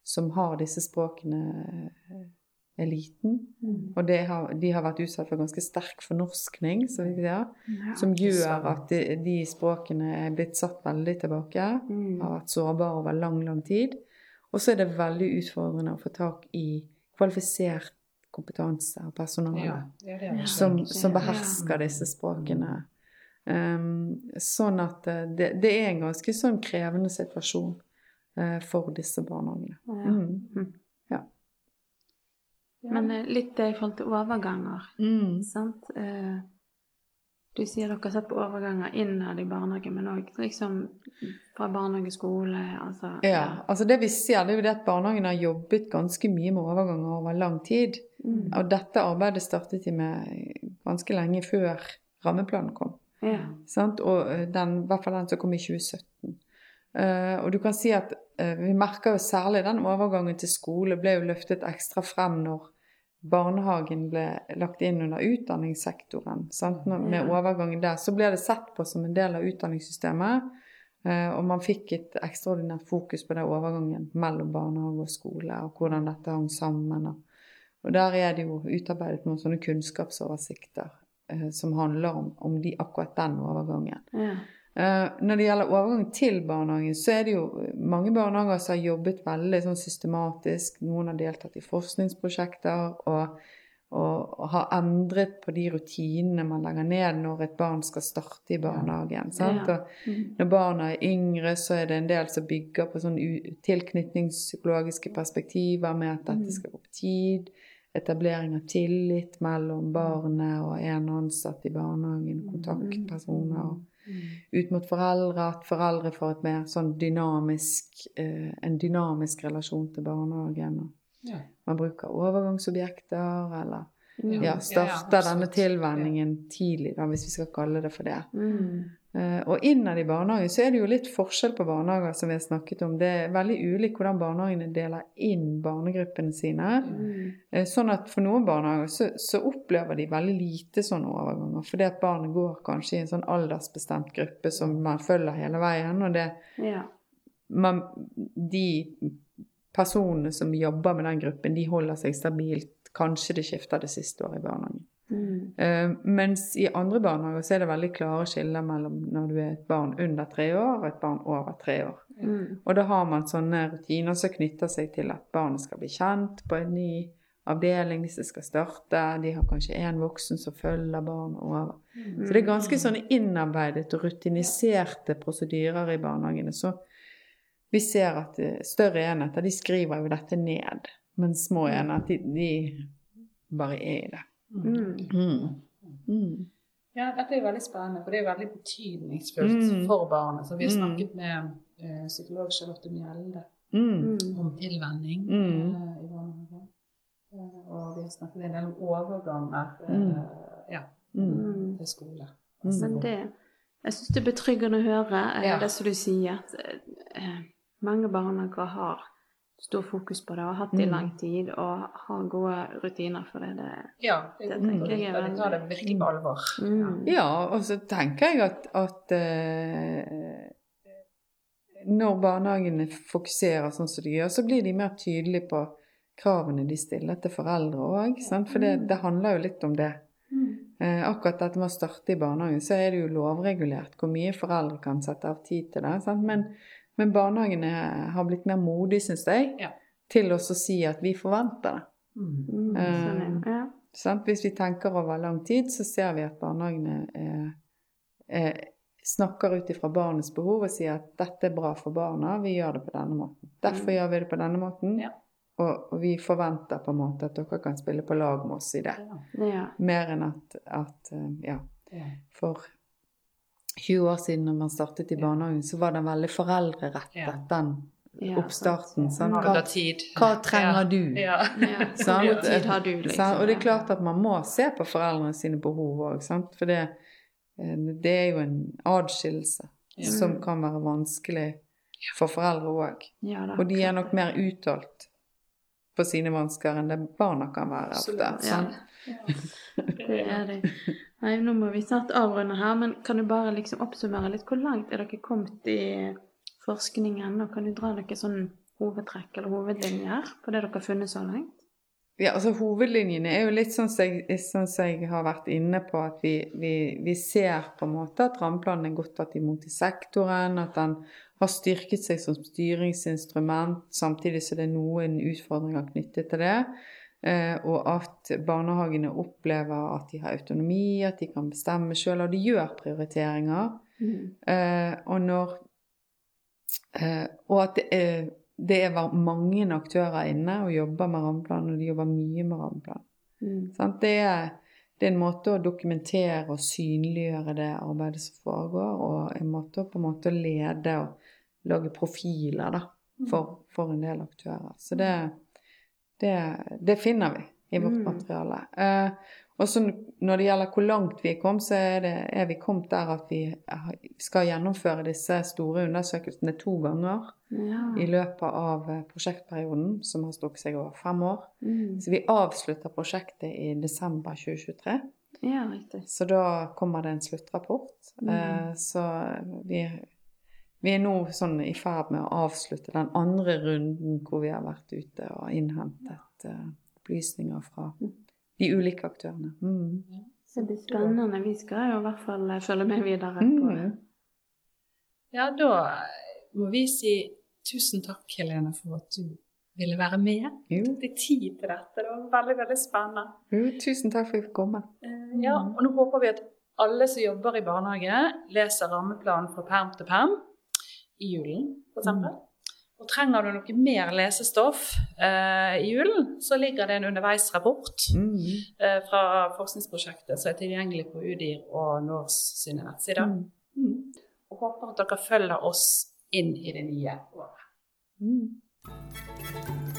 som har disse språkene, eh, er liten. Mm. Og det har, de har vært utsatt for ganske sterk fornorskning, som, Ja. som gjør at de, de språkene er blitt satt veldig tilbake. Mm. Har vært sårbare over lang, lang tid. Og så er det veldig utfordrende å få tak i kvalifisert kompetanse og personale Ja. Ja, det det. som, som behersker disse språkene. Um, sånn at eh, det, det er en ganske sånn krevende situasjon eh, for disse barnehagene. Ja. Mm. Men eh, litt i forhold til overganger, Mm. sant? Du sier dere har sett på overganger innad i barnehagen, men òg liksom fra barnehage, skole, altså Ja, altså det vi ser, det er jo det at barnehagen har jobbet ganske mye med overganger over lang tid. Mm. Og dette arbeidet startet de med ganske lenge før rammeplanen kom. Ja. Sant? Og eh, den, i hvert fall den som kom i 2017. Uh, og du kan si at uh, vi merker jo særlig den overgangen til skole ble jo løftet ekstra frem når barnehagen ble lagt inn under utdanningssektoren. Sant? Når, med overgangen der så ble det sett på som en del av utdanningssystemet. Uh, og man fikk et ekstraordinært fokus på den overgangen mellom barnehage og skole, og hvordan dette hang sammen. Og, og der er det jo utarbeidet noen sånne kunnskapsoversikter eh, som handler om, om de, akkurat den overgangen. Ja. Uh, når det gjelder overgang til barnehagen, så er det jo mange barnehager som har jobbet veldig sånn systematisk. Noen har deltatt i forskningsprosjekter og, og, og har endret på de rutinene man legger ned når et barn skal starte i barnehagen. sant? Ja. Og Mm. når barna er yngre, så er det en del som bygger på sånn tilknytningspsykologiske perspektiver med at dette skal gå på tid. Etablering av tillit mellom barnet og en ansatt i barnehagen, kontaktpersoner. og Ut mot foreldre, at foreldre får et mer sånn dynamisk, eh, en dynamisk relasjon til barnehagen. Ja. Man bruker overgangsobjekter, eller Mm. ja, starter Ja, denne tilvenningen tidlig, da, hvis vi skal kalle det for det. Mm. Eh, Og innad i barnehagen så er det jo litt forskjell på barnehager, som vi har snakket om. Det er veldig ulikt hvordan barnehagene deler inn barnegruppene sine. Mm. Eh, Sånn at for noen barnehager så, så opplever de veldig lite sånne overganger. Fordi at barnet går kanskje i en sånn aldersbestemt gruppe som man følger hele veien. Og det, Ja. man, de personene som jobber med den gruppen, de holder seg stabilt. Kanskje det skifter det siste året i barnehagen. Mm. Uh, mens i andre barnehager så er det veldig klare skiller mellom når du er et barn under tre år og et barn over tre år. Mm. Og da har man sånne rutiner som knytter seg til at barnet skal bli kjent på en ny avdeling hvis det skal starte. De har kanskje én voksen som følger barnet over. Så det er ganske sånne innarbeidet og rutiniserte prosedyrer i barnehagene. Så vi ser at eh, større enheter de skriver jo dette ned, mens små enheter de, de bare er i det. Mm. Mm. Mm. Ja, dette er veldig spennende, for det er veldig betydningsfullt Mm. for barnet. Så vi har snakket med uh, psykolog Charlotte Mjelde om tilvenning Mm. eh, i barnehagen. Uh, og vi har snakket en del om overganger ja, til skole. Men det Jeg syns det er betryggende å høre Ja. det som du sier. At, eh, mange barnehager har stor fokus på det og har hatt det i Mm. lang tid og har gode rutiner for det. det Ja, det, Det tenker jeg er tar det virkelig på alvor. mm. Ja, og så tenker jeg at, at uh, når barnehagene fokuserer sånn som de gjør, så blir de mer tydelige på kravene de stiller til foreldre òg. For det, det handler jo litt om det. Mm. Eh, akkurat dette med å starte i barnehagen, så er det jo lovregulert hvor mye foreldre kan sette av tid til det. Sant? Men, men barnehagene har blitt mer modige, syns jeg, Ja. til oss å si at vi forventer det. Mm. Mm. Sånn, ja. Sant? Hvis vi tenker over lang tid, så ser vi at barnehagene er, er, snakker ut ifra barnets behov og sier at dette er bra for barna, vi gjør det på denne måten. Derfor Mm. gjør vi det på denne måten, Ja. og, og vi forventer på en måte at dere kan spille på lag med oss i det. Ja. ja. Mer enn at, at eh, ja, Ja. for 20 år siden når man startet i barnehagen, så var den veldig foreldrerettet, Ja. den oppstarten. Sånn. Hva, hva trenger du? Liksom? Og det er klart at man må se på foreldrene sine behov òg, for det, eh, det er jo en adskillelse Ja. som kan være vanskelig for foreldre òg. Og de er nok mer uttalt på sine vansker enn det barna kan være ofte. Absolutt. Ja. Det er det. Nei, nå må vi snart avrunde her, men kan du bare liksom oppsummere litt? Hvor langt er dere kommet i forskningen, og kan du dra dere sånn hovedtrekk eller hovedlinjer på det dere har funnet så langt? Ja, altså Hovedlinjene er jo litt sånn som jeg, sånn har vært inne på, at vi, vi, vi ser på en måte at rammeplanen er godt tatt imot i sektoren, at den har styrket seg som styringsinstrument, samtidig som det er noen utfordringer knyttet til det. Eh, og at barnehagene opplever at de har autonomi, at de kan bestemme sjøl, og de gjør prioriteringer. Mm. og når eh, Og at det er, det er mange aktører inne og jobber med rammeplan, og de jobber mye med rammeplan. Mm. Sant? Det, er, det er en måte å dokumentere og synliggjøre det arbeidet som foregår, og en måte å på en måte lede og lage profiler da, for, for en del aktører. Så det, det, det finner vi i vårt Mm. materiale. Eh, og så når det gjelder hvor langt vi kommet, så er, det, er vi kommet der at vi skal gjennomføre disse store undersøkelsene to ganger Ja. i løpet av eh, prosjektperioden, som har strukket seg over fem år. Mm. Så vi avslutter prosjektet i desember 2023. ja. Så da kommer det en sluttrapport. Mm. Eh, så vi, Vi er nå sånn i ferd med å avslutte den andre runden hvor vi har vært ute og innhentet uh, opplysninger fra de ulike aktørene. Mm. Det blir spennende. Vi skal jo i hvert fall følge med videre på det. Mm. Ja, da må vi si tusen takk, Helene, for at du ville være med. Jo. er tid til dette. Det var veldig, veldig spennende. jo, tusen takk for at jeg fikk komme. Eh, Ja, og nå håper vi at alle som jobber i barnehage, leser rammeplanen fra perm til perm i julen, f.eks. Og trenger du noe mer lesestoff eh, i julen, så ligger det en underveisrapport Mm. eh, fra forskningsprosjektet som er tilgjengelig på UDIR og NORS sine nettsider. Mm. Mm. Og håper at dere følger oss inn i det nye året. Mm.